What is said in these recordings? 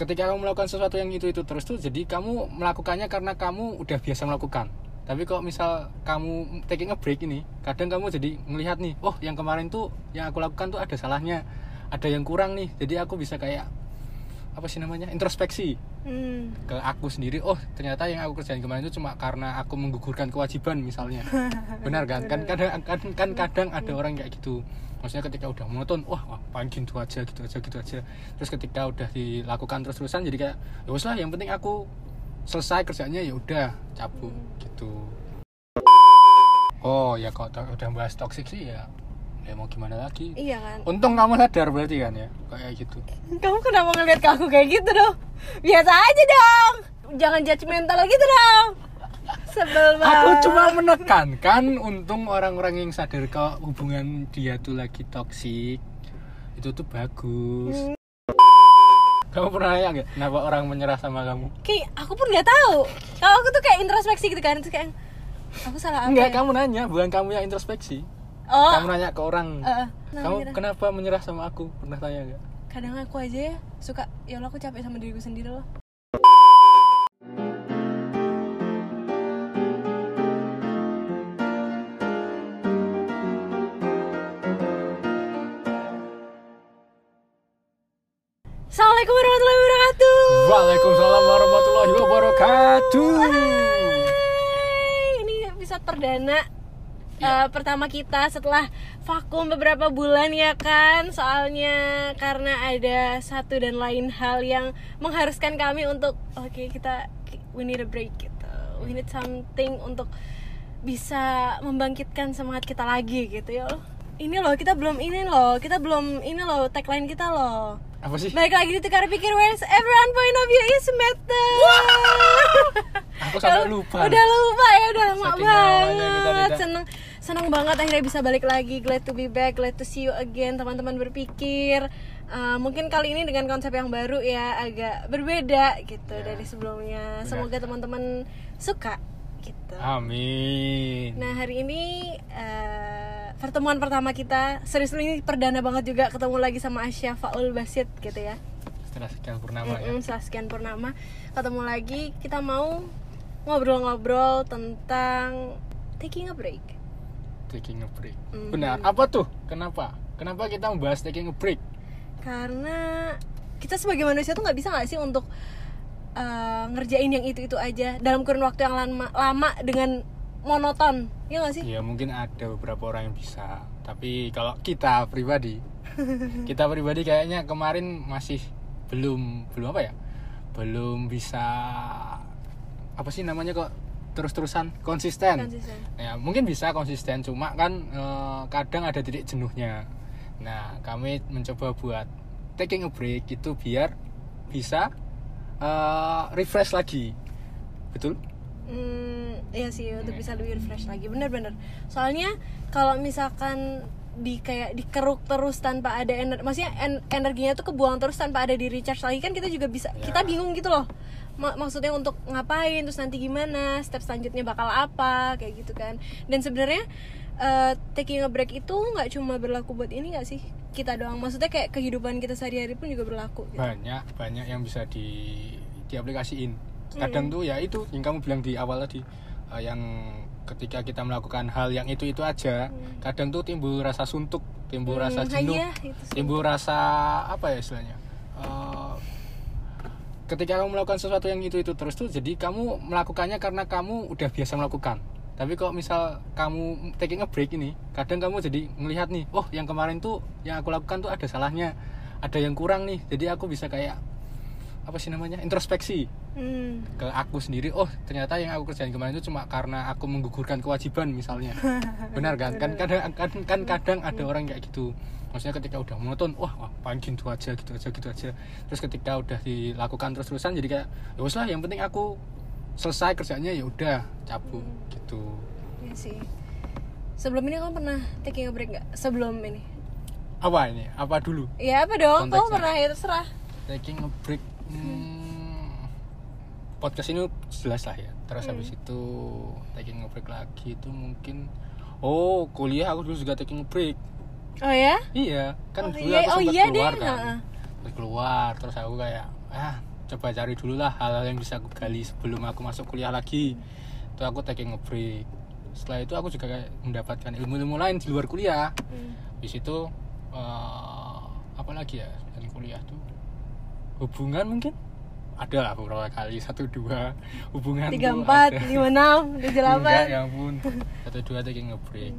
ketika kamu melakukan sesuatu yang itu itu terus tuh jadi kamu melakukannya karena kamu udah biasa melakukan. Tapi kok misal kamu taking a break ini kadang kamu jadi melihat nih oh yang kemarin tuh yang aku lakukan tuh ada salahnya ada yang kurang nih. Jadi aku bisa kayak apa sih namanya introspeksi. Hmm. ke aku sendiri oh ternyata yang aku kerjain kemarin itu cuma karena aku menggugurkan kewajiban misalnya. Benar kan? Kan kadang kan, kan kadang ada orang kayak gitu. Maksudnya ketika udah monoton wah, wah paling gitu aja gitu aja gitu aja. Terus ketika udah dilakukan terus terusan jadi kayak ya lah yang penting aku selesai kerjanya ya udah cabut gitu. Oh ya kalau udah bahas toxic sih ya ya mau gimana lagi? Iya kan? Untung kamu sadar berarti kan ya kayak gitu. Kamu kenapa ngeliat ke aku kayak gitu dong? Biasa aja dong! Jangan judgmental gitu dong! Sebel banget. Aku cuma menekankan untung orang-orang yang sadar kalau hubungan dia tuh lagi toksik itu tuh bagus. Kamu pernah nanya nggak kenapa orang menyerah sama kamu? kayak aku pun nggak tahu. Kalau aku tuh kayak introspeksi gitu kan terus kayak aku salah apa Enggak, ya? kamu nanya, bukan kamu yang introspeksi. Oh Kamu nanya ke orang. eh, kamu menyerah. kenapa menyerah sama aku? Pernah tanya nggak? kadang aku aja ya suka ya Allah aku capek sama diriku sendiri loh Assalamualaikum warahmatullahi wabarakatuh. Waalaikumsalam warahmatullahi wabarakatuh. Hai, ini episode perdana Iya. eh, pertama kita setelah vakum beberapa bulan ya kan? Soalnya karena ada satu dan lain hal yang mengharuskan kami untuk oke kita we need a break gitu. We need something untuk bisa membangkitkan semangat kita lagi gitu ya ini loh kita belum ini loh kita belum ini loh tagline kita loh. Apa sih? balik lagi di tukar pikir where's everyone point of view is matter. Aku sampai lupa. udah lupa ya udah lama Saking kita banget seneng seneng banget akhirnya bisa balik lagi glad to be back glad to see you again teman-teman berpikir Uh, mungkin kali ini dengan konsep yang baru ya agak berbeda gitu Ya, dari sebelumnya benar. semoga teman-teman suka gitu Amin. nah hari ini uh, pertemuan pertama kita serius ini perdana banget juga ketemu lagi sama Asya Faul Basit gitu ya Setelah sekian purnama ya. Mm-mm, setelah sekian purnama ketemu lagi kita mau ngobrol-ngobrol tentang taking a break. Taking a break. Mhm. Benar. Apa tuh? Kenapa? Kenapa kita membahas taking a break? Karena kita sebagai manusia tuh nggak bisa nggak sih untuk uh, ngerjain yang itu-itu aja dalam kurun waktu yang lama, lama dengan monoton, ya nggak sih? Ya mungkin ada beberapa orang yang bisa. Tapi kalau kita pribadi, kita pribadi kayaknya kemarin masih belum belum apa ya? Belum bisa apa sih namanya kok terus-terusan konsisten. Konsisten. Ya mungkin bisa konsisten, cuma kan eh, kadang ada titik jenuhnya. Nah kami mencoba buat taking a break itu biar bisa eh, refresh lagi, betul? Hmm, iya sih untuk bisa lebih refresh lagi bener-bener soalnya kalau misalkan di kayak dikeruk terus tanpa ada energi maksudnya en- energinya tuh kebuang terus tanpa ada di recharge lagi kan kita juga bisa Ya. kita bingung gitu loh Ma- maksudnya untuk ngapain terus nanti gimana step selanjutnya bakal apa kayak gitu kan. Dan sebenarnya eh, taking a break itu nggak cuma berlaku buat ini nggak sih? Kita doang. Maksudnya kayak kehidupan kita sehari-hari pun juga berlaku gitu. banyak banyak yang bisa di diaplikasiin. Kadang tuh ya itu yang kamu bilang di awal tadi eh, yang ketika kita melakukan hal yang itu itu aja kadang tuh timbul rasa suntuk timbul Hmm, rasa ah, jenuh iya, timbul rasa apa ya istilahnya? Eh, ketika kamu melakukan sesuatu yang itu itu terus tuh jadi kamu melakukannya karena kamu udah biasa melakukan. Tapi kok misal kamu taking a break ini kadang kamu jadi melihat nih oh yang kemarin tuh yang aku lakukan tuh ada salahnya ada yang kurang nih. Jadi aku bisa kayak apa sih namanya introspeksi Hmm. ke aku sendiri. Oh ternyata yang aku kerjain kemarin itu cuma karena aku menggugurkan kewajiban misalnya. Benar kan? Kan kadang kan, kan kadang ada orang kayak gitu maksudnya ketika udah monoton wah, wah paling gitu aja gitu aja gitu aja terus ketika udah dilakukan terus terusan jadi kayak ya lah yang penting aku selesai kerjanya ya udah cabut gitu Iya sih. Sebelum ini kamu pernah taking a break nggak? Sebelum ini? apa ini apa dulu Ya apa dong? Kamu pernah ya terserah. taking a break hmm, podcast ini jelas lah ya terus Hmm. habis itu taking a break lagi itu mungkin oh kuliah aku dulu juga taking a break Oh ya? iya kan Oh dulu iya, aku oh iya keluar deh, kan. Ha-ha. Sempat keluar terus aku kayak ah coba cari dulu lah hal-hal yang bisa aku gali sebelum aku masuk kuliah lagi. Itu aku taking a break setelah itu aku juga kayak mendapatkan ilmu-ilmu lain di luar kuliah. Hmm. di situ eh, apa lagi ya dari kuliah tuh? Hubungan mungkin? Ada lah beberapa kali satu dua. Hubungan tiga empat lima enam tujuh delapan. Ya ampun. Satu dua taking a break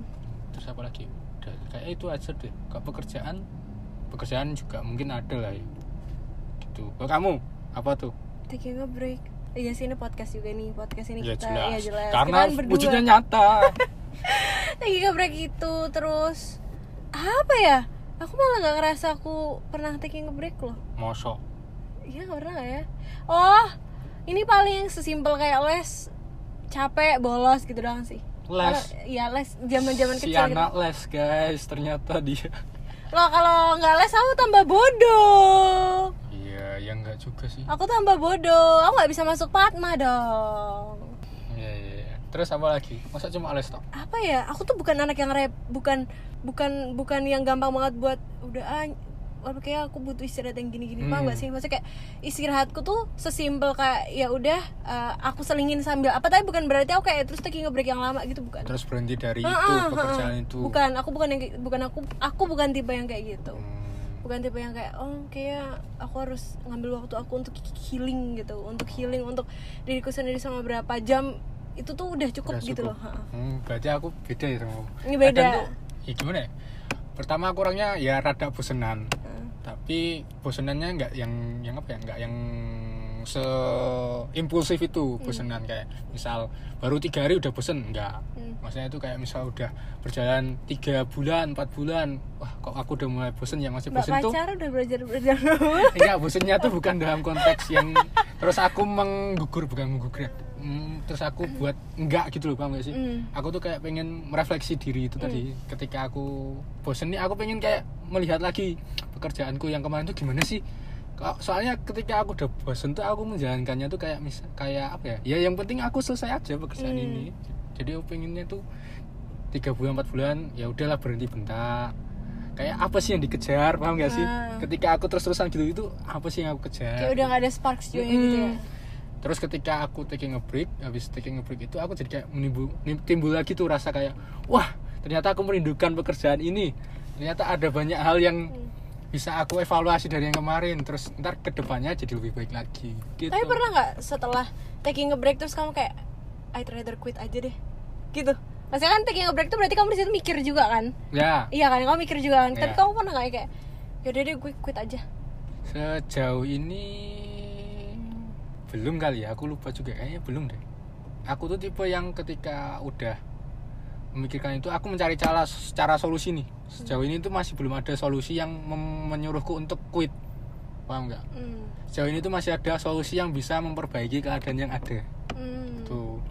terus apa lagi udah kayak itu aja deh. Kok pekerjaan pekerjaan juga mungkin ada lah ya. Gitu. Kalau kamu apa tuh? Taking a break iya sih ini podcast juga nih. Podcast ini ya kita jelas, ya jelas. karena Kita kan berdua. wujudnya nyata. Taking a break itu terus apa ya? Aku malah nggak ngerasa aku pernah taking a break loh. Mosok. Iya nggak pernah ya. Oh ini paling sesimpel kayak les. Capek bolos gitu doang sih Les? Iya les zaman zaman si kecil gitu. anak les guys ternyata dia Loh kalau nggak les aku tambah bodoh. iya ya enggak juga sih Aku tambah bodoh. Aku nggak bisa masuk Padma dong. Iya, iya, iya. Terus apa lagi? Masa cuma les toh? Apa ya? Aku tuh bukan anak yang rep, bukan bukan bukan yang gampang banget buat udah ah, apa kayak aku butuh istirahat yang gini-gini Hmm. gak sih? Maksudnya kayak istirahatku tuh sesimpel kayak ya udah eh, aku selingin sambil apa tapi bukan berarti aku kayak terus taking break yang lama gitu bukan. Terus berhenti dari itu Ah, ah, pekerjaan ah. itu. Bukan, aku bukan yang bukan aku aku bukan tipe yang kayak gitu. Hmm. bukan tipe yang kayak oh kayak aku harus ngambil waktu aku untuk healing gitu untuk healing untuk diriku sendiri sama berapa jam itu tuh udah cukup, Udah gitu cukup. loh Ha. Hmm, berarti aku beda ya sama. Ini beda. Kadang tuh, ya gimana ya? Pertama aku orangnya ya rada bosenan. Tapi bosenannya nggak yang yang apa ya? Nggak yang se impulsif itu bosenan. Kayak misal baru tiga hari udah bosen enggak Hmm. maksudnya itu kayak misal udah berjalan tiga bulan empat bulan wah kok aku udah mulai bosen ya? Masih mbak bosen tuh? pacar udah belajar belajar Enggak, bosennya tuh bukan dalam konteks yang terus aku menggugur bukan menggugur Hmm, terus aku buat enggak gitu loh paham gak sih? Hmm. Aku tuh kayak pengen merefleksi diri itu tadi ketika aku bosen nih aku pengen kayak melihat lagi pekerjaanku yang kemarin tuh gimana sih? Kok- Soalnya ketika aku udah bosen tuh aku menjalankannya tuh kayak mis kayak apa ya? Ya yang penting aku selesai aja pekerjaan Hmm. ini. Jadi aku pengennya tuh tiga bulan empat bulan ya udahlah berhenti bentar kayak apa sih yang dikejar paham gak sih Ah. ketika aku terus terusan gitu itu apa sih yang aku kejar kayak udah nggak ada sparks juga gitu ya Mm. Terus ketika aku taking a break habis taking a break itu aku jadi kayak menimbul nim- timbul lagi tuh rasa kayak wah ternyata aku merindukan pekerjaan ini. Ternyata ada banyak hal yang bisa aku evaluasi dari yang kemarin. Terus ntar ke depannya jadi lebih baik lagi gitu. Tapi pernah nggak setelah taking a break terus kamu kayak I'd rather quit aja deh gitu. Maksudnya kan taking a break tuh berarti kamu di situ mikir juga kan? Ya. Iya kan kamu mikir juga kan? Tapi Iya. kamu pernah nggak kayak yaudah deh gue quit aja. Sejauh ini belum kali ya aku lupa juga. Kayaknya belum deh. Aku tuh tipe yang ketika udah memikirkan itu aku mencari cara cara solusi nih. Sejauh ini tuh masih belum ada solusi yang menyuruhku untuk quit. Paham nggak? Hmm. sejauh ini tuh masih ada solusi yang bisa memperbaiki keadaan yang ada. Hmm. tuh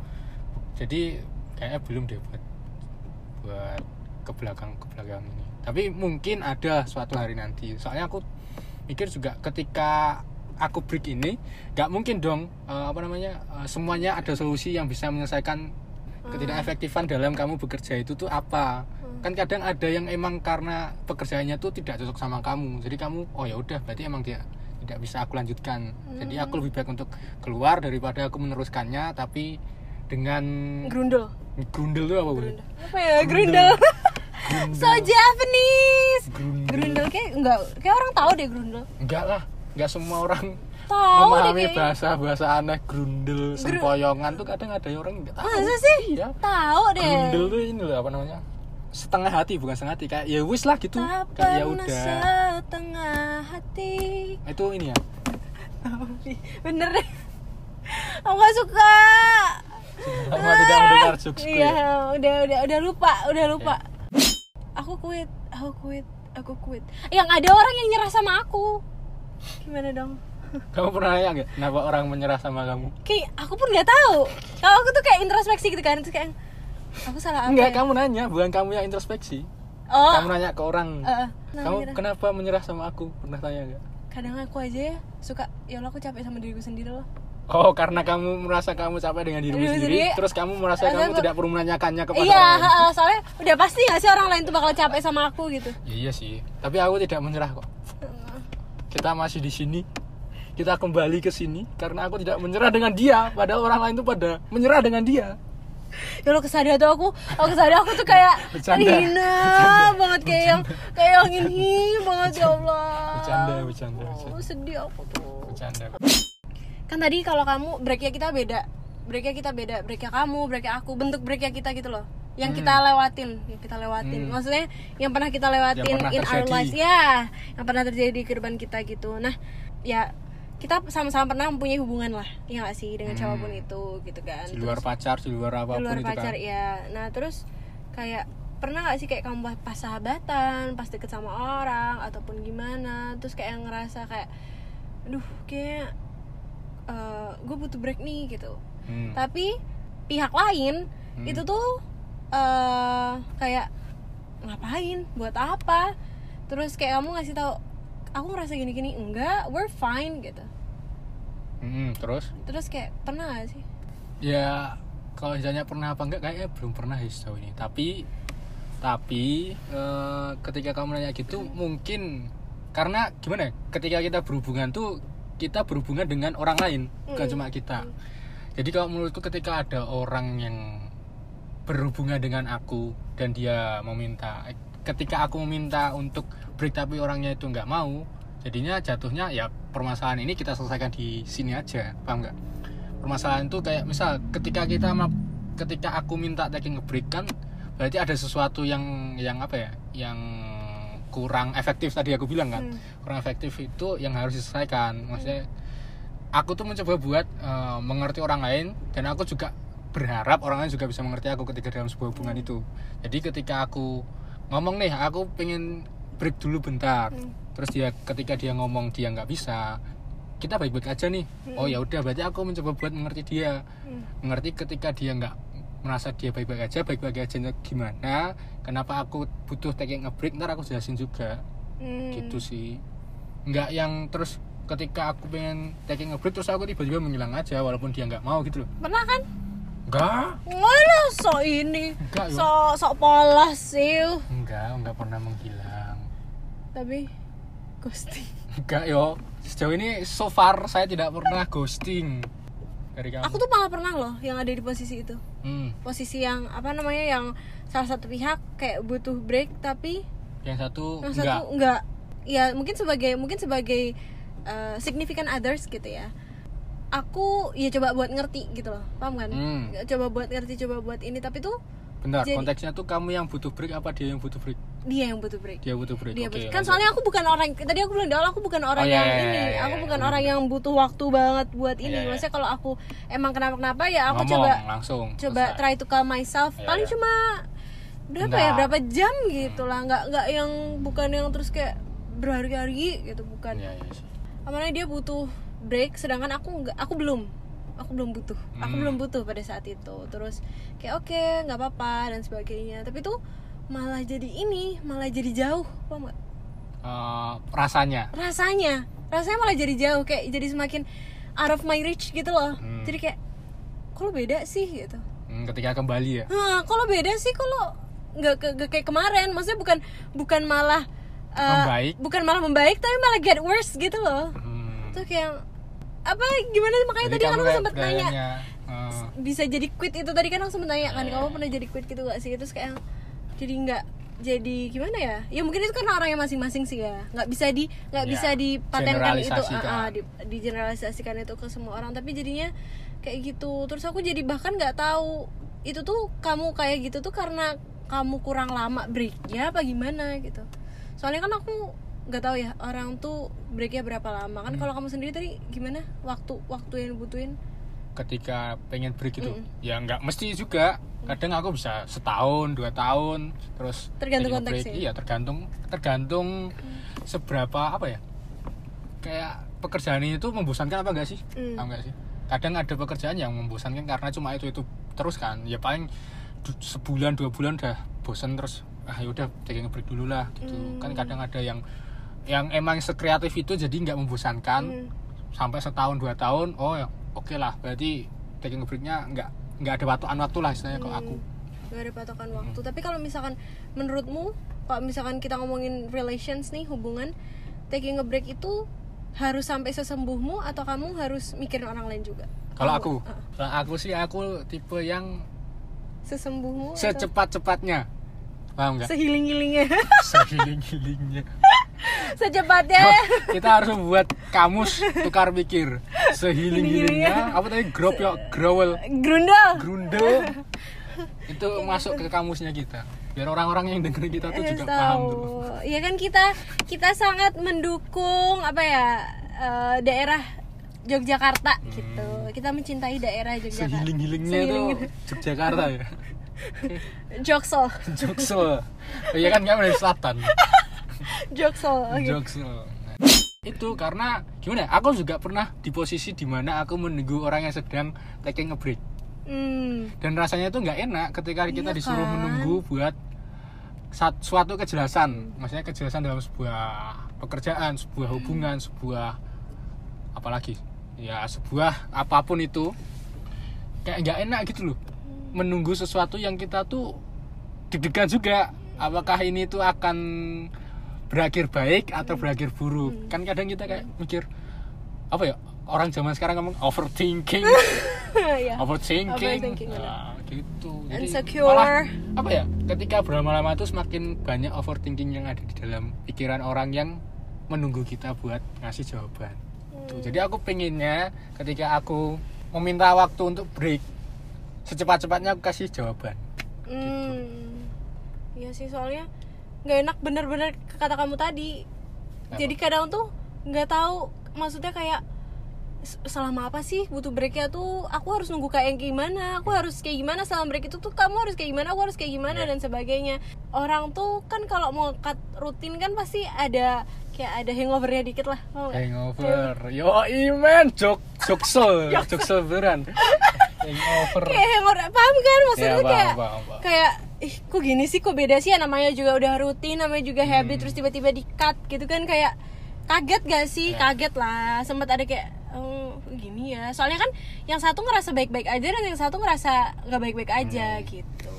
jadi kayaknya belum deh buat buat ke belakang ke belakang ini. Tapi mungkin ada suatu hari nanti. Soalnya aku mikir juga ketika aku break ini nggak mungkin dong eh, apa namanya eh, semuanya ada solusi yang bisa menyelesaikan ketidakefektifan dalam kamu bekerja itu tuh apa kan kadang ada yang emang karena pekerjaannya tuh tidak cocok sama kamu jadi kamu oh ya udah berarti emang dia tidak bisa aku lanjutkan jadi aku lebih baik untuk keluar daripada aku meneruskannya tapi dengan Grundel. grundel tuh apa Bu? Apa ya? Grundel. so Japanese. Grundel. Grundel kayak enggak kayak orang tahu deh grundel. enggak lah enggak semua orang Tahu memahami bahasa bahasa aneh grundel sempoyongan tuh kadang ada yang orang nggak tahu Masa sih? iya Tahu deh. grundel tuh ini loh apa namanya setengah hati bukan setengah hati kayak ya wis lah gitu Tak kayak ya udah setengah hati. itu ini ya Bener deh. Aku gak suka. Lama tidak mendengar jokesku Iya, ya udah udah udah lupa, udah lupa. Aku quit, aku quit, aku quit. Yang ada orang yang nyerah sama aku. Gimana dong? kamu pernah nanya nggak kenapa orang menyerah sama kamu Kayak aku pun nggak tahu. Kalau aku tuh kayak introspeksi gitu kan, terus kayak aku salah apa? enggak ya? kamu nanya bukan kamu yang introspeksi Oh, kamu nanya ke orang. Nah, kamu menyerah. kenapa menyerah sama aku pernah tanya nggak kadang aku aja ya suka ya Allah aku capek sama diriku sendiri loh. Oh, karena kamu merasa kamu capek dengan dirimu sendiri, sendiri. terus kamu merasa kamu kok- tidak perlu menanyakannya kepada Iya, orang lain. heeh, soalnya udah pasti gak sih orang lain tuh bakal capek sama aku gitu. Ya, iya sih, tapi aku tidak menyerah kok. Kita masih di sini. kita kembali ke sini karena aku tidak menyerah dengan dia. Padahal orang lain tuh pada menyerah dengan dia. Ya lo kesadaran tuh aku aku kesadaran aku tuh kayak Bercanda. hina banget kayak yang kayak yang ini banget ya Allah. Bercanda, bercanda, bercanda. Oh, sedih aku tuh. Bercanda. Kan tadi kalau kamu breaknya kita beda. Breaknya kita beda. Breaknya kamu breaknya aku bentuk breaknya kita gitu loh yang kita lewatin yang kita lewatin Hmm. maksudnya yang pernah kita lewatin Yang pernah in our terjadi. lives ya yang pernah terjadi di kehidupan kita gitu nah ya kita sama-sama pernah mempunyai hubungan lah ya gak sih dengan Hmm. siapa pun itu gitu kan di luar Terus- pacar di luar di apa pun luar itu pacar kan ya nah terus kayak pernah gak sih kayak kamu pas- sahabatan pas deket sama orang ataupun gimana terus kayak ngerasa kayak aduh kayak gue butuh break nih gitu Hmm. tapi pihak lain Hmm. itu tuh eh kayak ngapain? Buat apa? Terus kayak kamu ngasih tahu aku ngerasa gini-gini. Enggak we're fine gitu. Hmm, terus? Terus kayak pernah gak sih? Ya kalau misalnya pernah apa enggak kayaknya belum pernah ya sejauh ini. Tapi tapi eh, ketika kamu nanya gitu mungkin karena gimana ya ketika kita berhubungan tuh kita berhubungan dengan orang lain bukan Mm. cuma kita. Jadi kalau menurutku ketika ada orang yang berhubungan dengan aku dan dia meminta. Ketika aku meminta untuk break tapi orangnya itu nggak mau jadinya jatuhnya ya permasalahan ini kita selesaikan di sini aja. Paham nggak? Permasalahan itu kayak misal ketika kita ketika aku minta taking a break kan berarti ada sesuatu yang yang apa ya yang kurang efektif tadi aku bilang kan. Hmm. kurang efektif itu yang harus diselesaikan. Maksudnya aku tuh mencoba buat eh, mengerti orang lain dan aku juga berharap orang lain juga bisa mengerti aku ketika dalam sebuah hubungan itu. Jadi ketika aku ngomong nih aku pengen break dulu bentar. Hmm. terus dia ketika dia ngomong dia nggak bisa kita baik-baik aja nih. Oh ya udah berarti aku mencoba buat mengerti dia. Hmm. mengerti ketika dia nggak merasa dia baik-baik aja baik-baik aja gimana kenapa aku butuh taking a break ntar aku jelasin juga. Hmm. gitu sih. Nggak yang terus ketika aku pengen taking a break terus aku tiba-tiba menghilang aja walaupun dia nggak mau gitu loh. Pernah kan enggak. Mana sok ini. Enggak, sok sok polos sih enggak enggak pernah menghilang. Tapi ghosting. Enggak yo. Sejauh ini so far saya tidak pernah ghosting dari kamu. Aku tuh malah pernah loh yang ada di posisi itu. Hmm, posisi yang apa namanya yang salah satu pihak kayak butuh break tapi yang satu yang enggak. satu enggak. Ya mungkin sebagai mungkin sebagai uh, significant others gitu ya aku ya coba buat ngerti gitu loh paham kan Hmm. coba buat ngerti coba buat ini tapi tuh bentar Jadi- konteksnya tuh kamu yang butuh break apa dia yang butuh break dia yang butuh break dia butuh break dia oke butuh- kan lanjut. soalnya aku bukan orang tadi aku bilang di awal aku bukan orang Oh, iya, yang iya, ini iya, iya, aku iya. bukan Bener, orang yang butuh waktu banget buat ini Iya, iya. maksudnya kalau aku emang kenapa kenapa ya aku Ngomong, coba langsung coba selesai. try to calm myself Iya, paling iya. cuma berapa Bentar. ya berapa jam gitu lah nggak nggak yang bukan yang terus kayak berhari-hari gitu bukan Iya, iya sih. Apalagi dia butuh break sedangkan aku nggak aku belum. Aku belum butuh. Aku Hmm. belum butuh pada saat itu. Terus kayak oke nggak apa-apa dan sebagainya. Tapi tuh malah jadi ini malah jadi jauh paham nggak? Eh, rasanya? Rasanya. Rasanya malah jadi jauh kayak jadi semakin out of my reach gitu loh. Hmm. jadi kayak kok lo beda sih? gitu. Hmm, ketika kembali ya? Hah, kok lo beda sih? Kalau nggak ke, nggak kayak kemarin? Maksudnya bukan bukan malah uh, Membaik. bukan malah membaik tapi malah get worse gitu loh. Hmm. tuh kayak apa gimana makanya Jadi tadi kan aku sempet nanya eh, bisa jadi quit itu tadi kan aku sempet nanya kan Iya. kamu pernah jadi quit gitu gak sih? Terus kayak jadi nggak jadi gimana ya? Ya mungkin itu karena orangnya masing-masing sih ya. Nggak bisa di nggak Ya, bisa dipatenkan itu generalisasikan. ah, ah, di, digeneralisasikan itu ke semua orang. Tapi jadinya kayak gitu. Terus aku jadi bahkan nggak tahu itu tuh kamu kayak gitu tuh karena kamu kurang lama breaknya apa gimana gitu. Soalnya kan aku nggak tahu ya orang tuh breaknya berapa lama kan Hmm. kalau kamu sendiri tadi gimana waktu waktu yang dibutuhin ketika pengen break itu Mm-mm. ya nggak mesti juga kadang aku bisa setahun dua tahun terus Tergantung break. konteksnya. iya tergantung tergantung seberapa apa ya kayak pekerjaan itu membosankan apa enggak sih Mm. Tahu nggak sih kadang ada pekerjaan yang membosankan karena cuma itu itu terus kan ya paling sebulan dua bulan udah bosan terus ah yaudah taking break dulu lah gitu Mm. kan kadang ada yang yang emang sekreatif itu jadi nggak membosankan. Hmm. sampai setahun dua tahun oh ya oke lah. Berarti taking a breaknya nggak nggak ada patokan waktu lah istilahnya kalau aku. Gak ada patokan waktu. Tapi kalau misalkan menurutmu, kalau misalkan kita ngomongin relations nih hubungan, taking a break itu harus sampai sesembuhmu atau kamu harus mikirin orang lain juga? Kalau aku? uh, kalau aku sih aku tipe yang sesembuhmu atau secepat-cepatnya. Paham nggak? Sehiling-hilingnya. Sehiling-hilingnya secepatnya. Kita harus membuat kamus tukar pikir sehiling-hilingnya apa tadi? Grop ya growel grundel. Grundel. Itu masuk ke kamusnya kita. Biar orang-orang yang dengerin kita tuh Eh, juga tahu. paham tuh. Ya kan kita kita sangat mendukung apa ya eh, daerah Yogyakarta gitu. Kita mencintai daerah Yogyakarta. Sehiling-hilingnya tuh Sehiling- Yogyakarta ya? Joksel Joksel iya kan kamu dari selatan Joksel oke. Joksel itu karena gimana ya, aku juga pernah di posisi di mana aku menunggu orang yang sedang taking a break. Hmm, dan rasanya itu nggak enak ketika kita Iya disuruh kan? menunggu buat suatu kejelasan. Maksudnya kejelasan dalam sebuah pekerjaan sebuah hubungan sebuah apalagi? Ya sebuah apa pun itu kayak nggak enak gitu loh. Menunggu sesuatu yang kita tuh deg-degan juga. Apakah ini tuh akan berakhir baik atau berakhir buruk. Kan kadang kita kayak mikir apa ya orang zaman sekarang ngomong overthinking. Ya. overthinking, Overthinking, Nah, gitu. Jadi Insecure. malah, apa ya ketika berlama-lama itu semakin banyak overthinking yang ada di dalam pikiran orang yang menunggu kita buat ngasih jawaban. Tuh, jadi aku pengennya ketika aku meminta waktu untuk break secepat-cepatnya aku kasih jawaban. Hmm, iya sih soalnya nggak enak bener-bener kata kamu tadi. Apa? Jadi kadang tuh nggak tahu maksudnya kayak "S- selama apa sih butuh breaknya tuh? Aku harus nunggu kayak gimana? Aku harus kayak gimana? Selama break itu tuh kamu harus kayak gimana? Aku harus kayak gimana? Iya. dan sebagainya. Orang tuh kan kalau mau cut rutin kan pasti ada kayak ada hangovernya dikit lah mau nggak? hangover. Yo iman jok joksel joksel beneran. Hangover. Kayak hangover paham kan? Maksudnya Ya, paham, kayak paham, paham. kayak ih kok gini sih? Kok beda sih? Ya namanya juga udah rutin namanya juga Hmm. habit terus tiba-tiba di cut gitu kan kayak kaget gak sih? Ya. kaget lah. Sempat ada kayak oh gini ya. Soalnya kan yang satu ngerasa baik-baik aja dan yang satu ngerasa nggak baik-baik aja Hmm. gitu.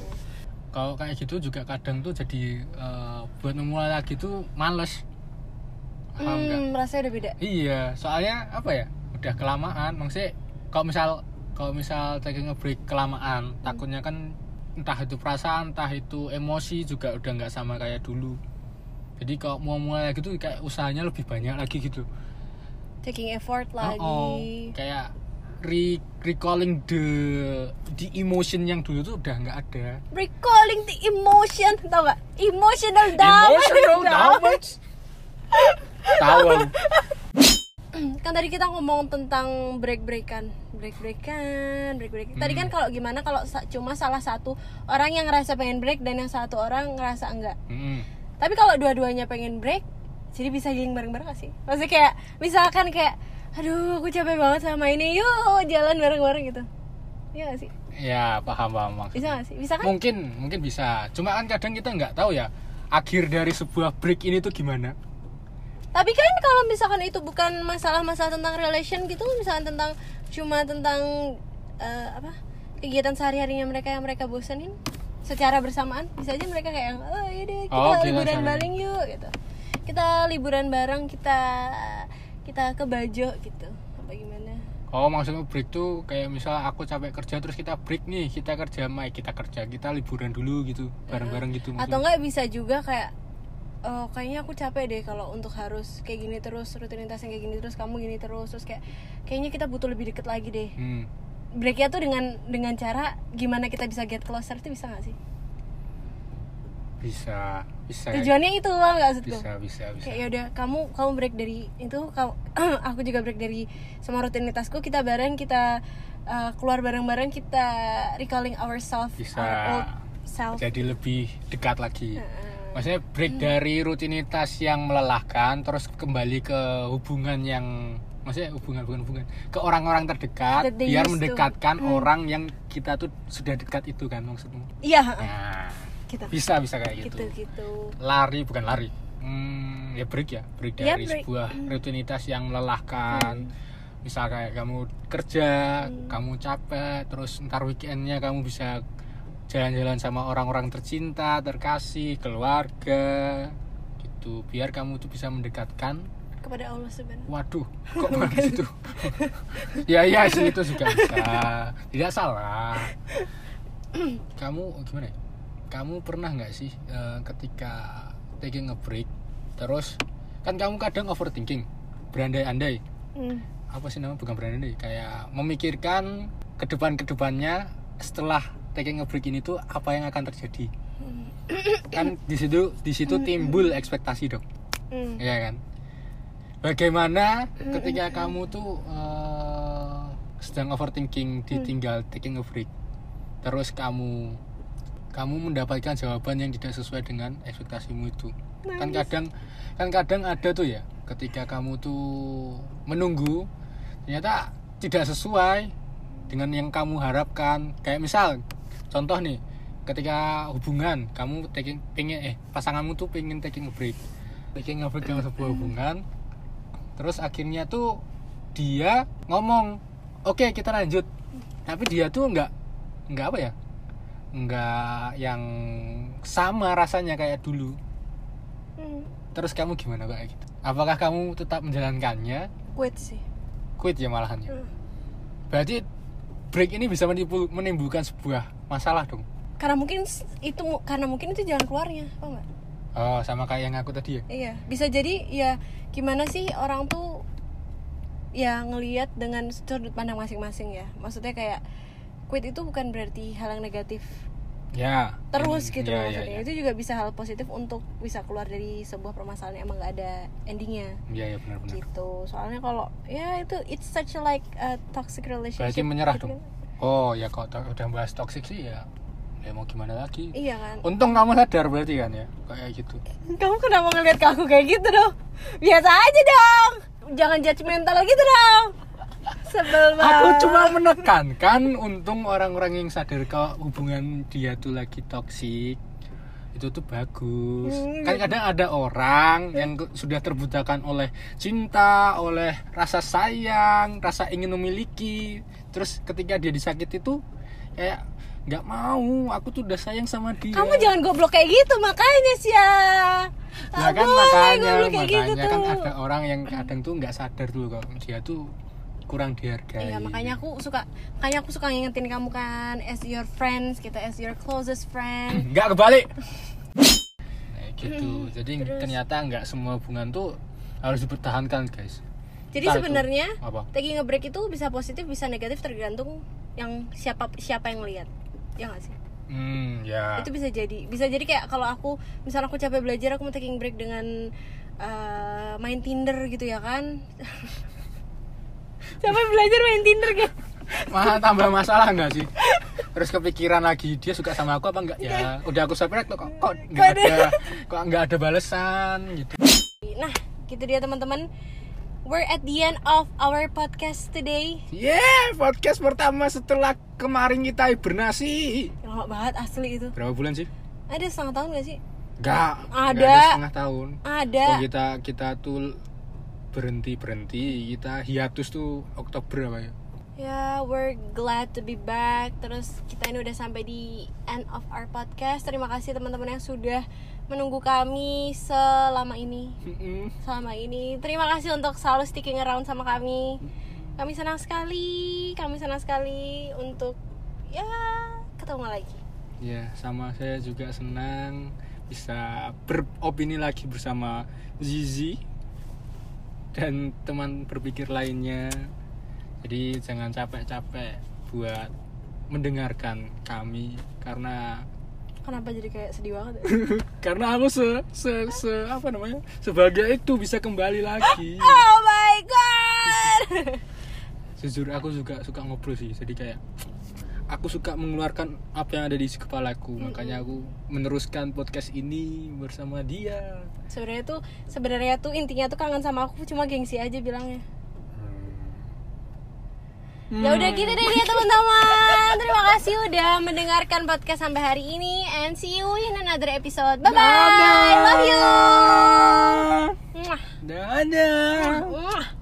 Kalau kayak gitu juga kadang tuh jadi eh, buat memulai lagi tuh males. Paham hmm, rasanya udah beda. Iya soalnya apa ya? Udah kelamaan. Maksudnya kalau misal kalau misal taking a break kelamaan takutnya kan entah itu perasaan entah itu emosi juga udah nggak sama kayak dulu. Jadi kalau mau mulai lagi tuh kayak usahanya lebih banyak lagi gitu. Taking effort lagi Oh, oh. kayak re recalling the the emotion yang dulu tuh udah nggak ada. Recalling the emotion tau gak emotional damage. Emotional damage? Tahu. kan tadi kita ngomong tentang break breakan break breakan break break tadi kan kalau gimana kalau sa- cuma salah satu orang yang ngerasa pengen break dan yang satu orang ngerasa enggak. Mm-mm. tapi kalau dua-duanya pengen break jadi bisa healing bareng-bareng gak sih? Maksudnya kayak misalkan kayak aduh aku capek banget sama ini yuk jalan bareng-bareng gitu. Iya gak sih? Ya paham paham maksudnya. Bisa gak sih? Bisa kan? Mungkin mungkin bisa. Cuma kan kadang kita nggak tahu ya akhir dari sebuah break ini tuh gimana Tapi kan kalau misalkan itu bukan masalah-masalah tentang relation gitu, misalkan tentang cuma tentang eh, apa kegiatan sehari-harinya mereka yang mereka bosanin secara bersamaan, bisa aja mereka kayak oh ini kita Oh, kita liburan saling. bareng yuk gitu. Kita liburan bareng kita kita ke Bajo gitu. Apa gimana? oh maksudnya break tuh kayak misal aku capek kerja terus kita break nih kita kerja mai kita kerja kita liburan dulu gitu bareng-bareng gitu Atau maksudnya. enggak bisa juga kayak oh kayaknya aku capek deh kalau untuk harus kayak gini terus rutinitas yang kayak gini terus kamu gini terus terus kayak kayaknya kita butuh lebih deket lagi deh. Hmm. breaknya tuh dengan dengan cara gimana kita bisa get closer itu bisa gak sih? Bisa bisa. Tujuannya itu lah nggak maksudku? Bisa bisa bisa. Kayak yaudah kamu kamu break dari itu kamu aku juga break dari semua rutinitasku kita bareng kita uh, keluar bareng-bareng kita recalling ourselves Bisa. our old self. Jadi lebih dekat lagi maksudnya break dari rutinitas yang melelahkan terus kembali ke hubungan yang maksudnya hubungan bukan hubungan ke orang-orang terdekat biar to. mendekatkan orang yang kita tuh sudah dekat itu kan maksudmu iya nah, gitu bisa bisa kayak gitu. Gitu gitu. Lari bukan lari. Hmm, ya break ya break Ya, dari break. sebuah rutinitas yang melelahkan. Misal kayak kamu kerja kamu capek terus ntar weekendnya kamu bisa jalan-jalan sama orang-orang tercinta terkasih keluarga gitu biar kamu tuh bisa mendekatkan kepada Allah sebenarnya Waduh, kok bahas itu? ya iya sih itu juga bisa. Tidak salah. Kamu gimana ya? Kamu pernah nggak sih eh, ketika taking a break, terus kan kamu kadang overthinking, berandai-andai. Hmm. Apa sih namanya? Bukan berandai, kayak memikirkan ke depan ke depannya setelah taking a break ini tuh apa yang akan terjadi. Kan di situ di situ timbul ekspektasi dong. Hmm. Iya kan? Bagaimana ketika kamu tuh eh, sedang overthinking ditinggal taking a break, terus kamu kamu mendapatkan jawaban yang tidak sesuai dengan ekspektasimu itu. Kan kadang kan kadang ada tuh ya, ketika kamu tuh menunggu ternyata tidak sesuai dengan yang kamu harapkan. Kayak misal contoh nih, ketika hubungan kamu taking pengen eh pasanganmu tuh pengen taking a break. Taking a break dalam sebuah hubungan terus akhirnya tuh dia ngomong oke kita lanjut. Tapi dia tuh nggak nggak apa ya? Nggak yang sama rasanya kayak dulu. Hmm. terus kamu gimana kayak gitu? Apakah kamu tetap menjalankannya? Quit sih. Quit ya malahannya Hmm. berarti break ini bisa menimbul- menimbulkan sebuah masalah dong. Karena mungkin itu karena mungkin itu jalan keluarnya oh enggak oh sama kayak yang aku tadi ya? Iya bisa jadi ya gimana sih orang tuh ya ngelihat dengan sudut pandang masing-masing ya. Maksudnya kayak quit itu bukan berarti hal yang negatif ya terus gitu ya, ya, maksudnya ya. itu juga bisa hal positif untuk bisa keluar dari sebuah permasalahan yang emang gak ada endingnya Iya ya benar-benar. gitu soalnya kalau ya itu it's such a like a toxic relationship Berarti menyerah gitu dong. kan. Oh ya kalau udah bahas toxic sih ya, ya mau gimana lagi? iya kan Untung kamu sadar berarti kan ya, kayak gitu. kamu kenapa ngeliat ke aku kayak gitu dong biasa aja dong jangan judgmental gitu dong sebel banget Aku cuma menekankan untung orang-orang yang sadar kalau hubungan dia tuh lagi toksik itu tuh bagus. Hmm, Kan kadang ada orang yang sudah terbutakan oleh cinta, oleh rasa sayang, rasa ingin memiliki. Terus ketika dia disakiti tuh kayak nggak mau, aku tuh udah sayang sama dia. kamu jangan goblok kayak gitu makanya sih ya ya kan makanya gitu makanya kan tuh. ada orang yang kadang tuh nggak sadar dulu kalau dia tuh kurang dihargai. Iya makanya aku suka makanya aku suka ngingetin kamu kan as your friends kita as your closest friend. Nggak kebalik. Nah, gitu. Jadi terus? ternyata nggak semua hubungan tuh harus dipertahankan guys. Jadi Entah sebenarnya taking a break itu bisa positif bisa negatif tergantung yang siapa siapa yang lihat ya nggak sih? Hmm ya. Itu bisa jadi bisa jadi kayak kalau aku misalnya aku capek belajar aku mau taking break dengan eh, main Tinder gitu ya kan capek belajar main Tinder kan malah tambah masalah nggak sih? Terus kepikiran lagi dia suka sama aku apa enggak ya udah aku subscribe kok. Kok nggak Kok ada? kok nggak ada balasan gitu. Nah gitu dia teman-teman. We're at the end of our podcast today. Yeah podcast pertama setelah kemarin kita hibernasi. Lama banget asli itu. Berapa bulan sih? Ada setengah tahun gak sih? Enggak, Ada. setengah tahun. ada. Oh, kita kita tuh berhenti berhenti kita hiatus tuh Oktober apa ya? Ya, we're glad to be back. Terus kita ini udah sampai di end of our podcast. Terima kasih teman-teman yang sudah menunggu kami selama ini. Mm-mm. Selama ini. Terima kasih untuk selalu sticking around sama kami. Kami senang sekali. Kami senang sekali untuk ya ketemu lagi. Ya, sama saya juga senang bisa beropini lagi bersama Zizi dan teman berpikir lainnya. Jadi jangan capek-capek buat mendengarkan kami karena Kenapa jadi kayak sedih banget? ya? karena aku se, se, se- apa namanya sebagai itu bisa kembali lagi. oh my god. jujur aku juga suka ngobrol sih jadi kayak aku suka mengeluarkan apa yang ada di kepalaku makanya aku meneruskan podcast ini bersama dia sebenarnya tuh sebenarnya tuh intinya tuh kangen sama aku cuma gengsi aja bilangnya. Ya udah gitu deh dia teman-teman. Terima kasih udah mendengarkan podcast sampai hari ini and see you in another episode. Bye bye. Dadah. Love you. Dadah Mwah.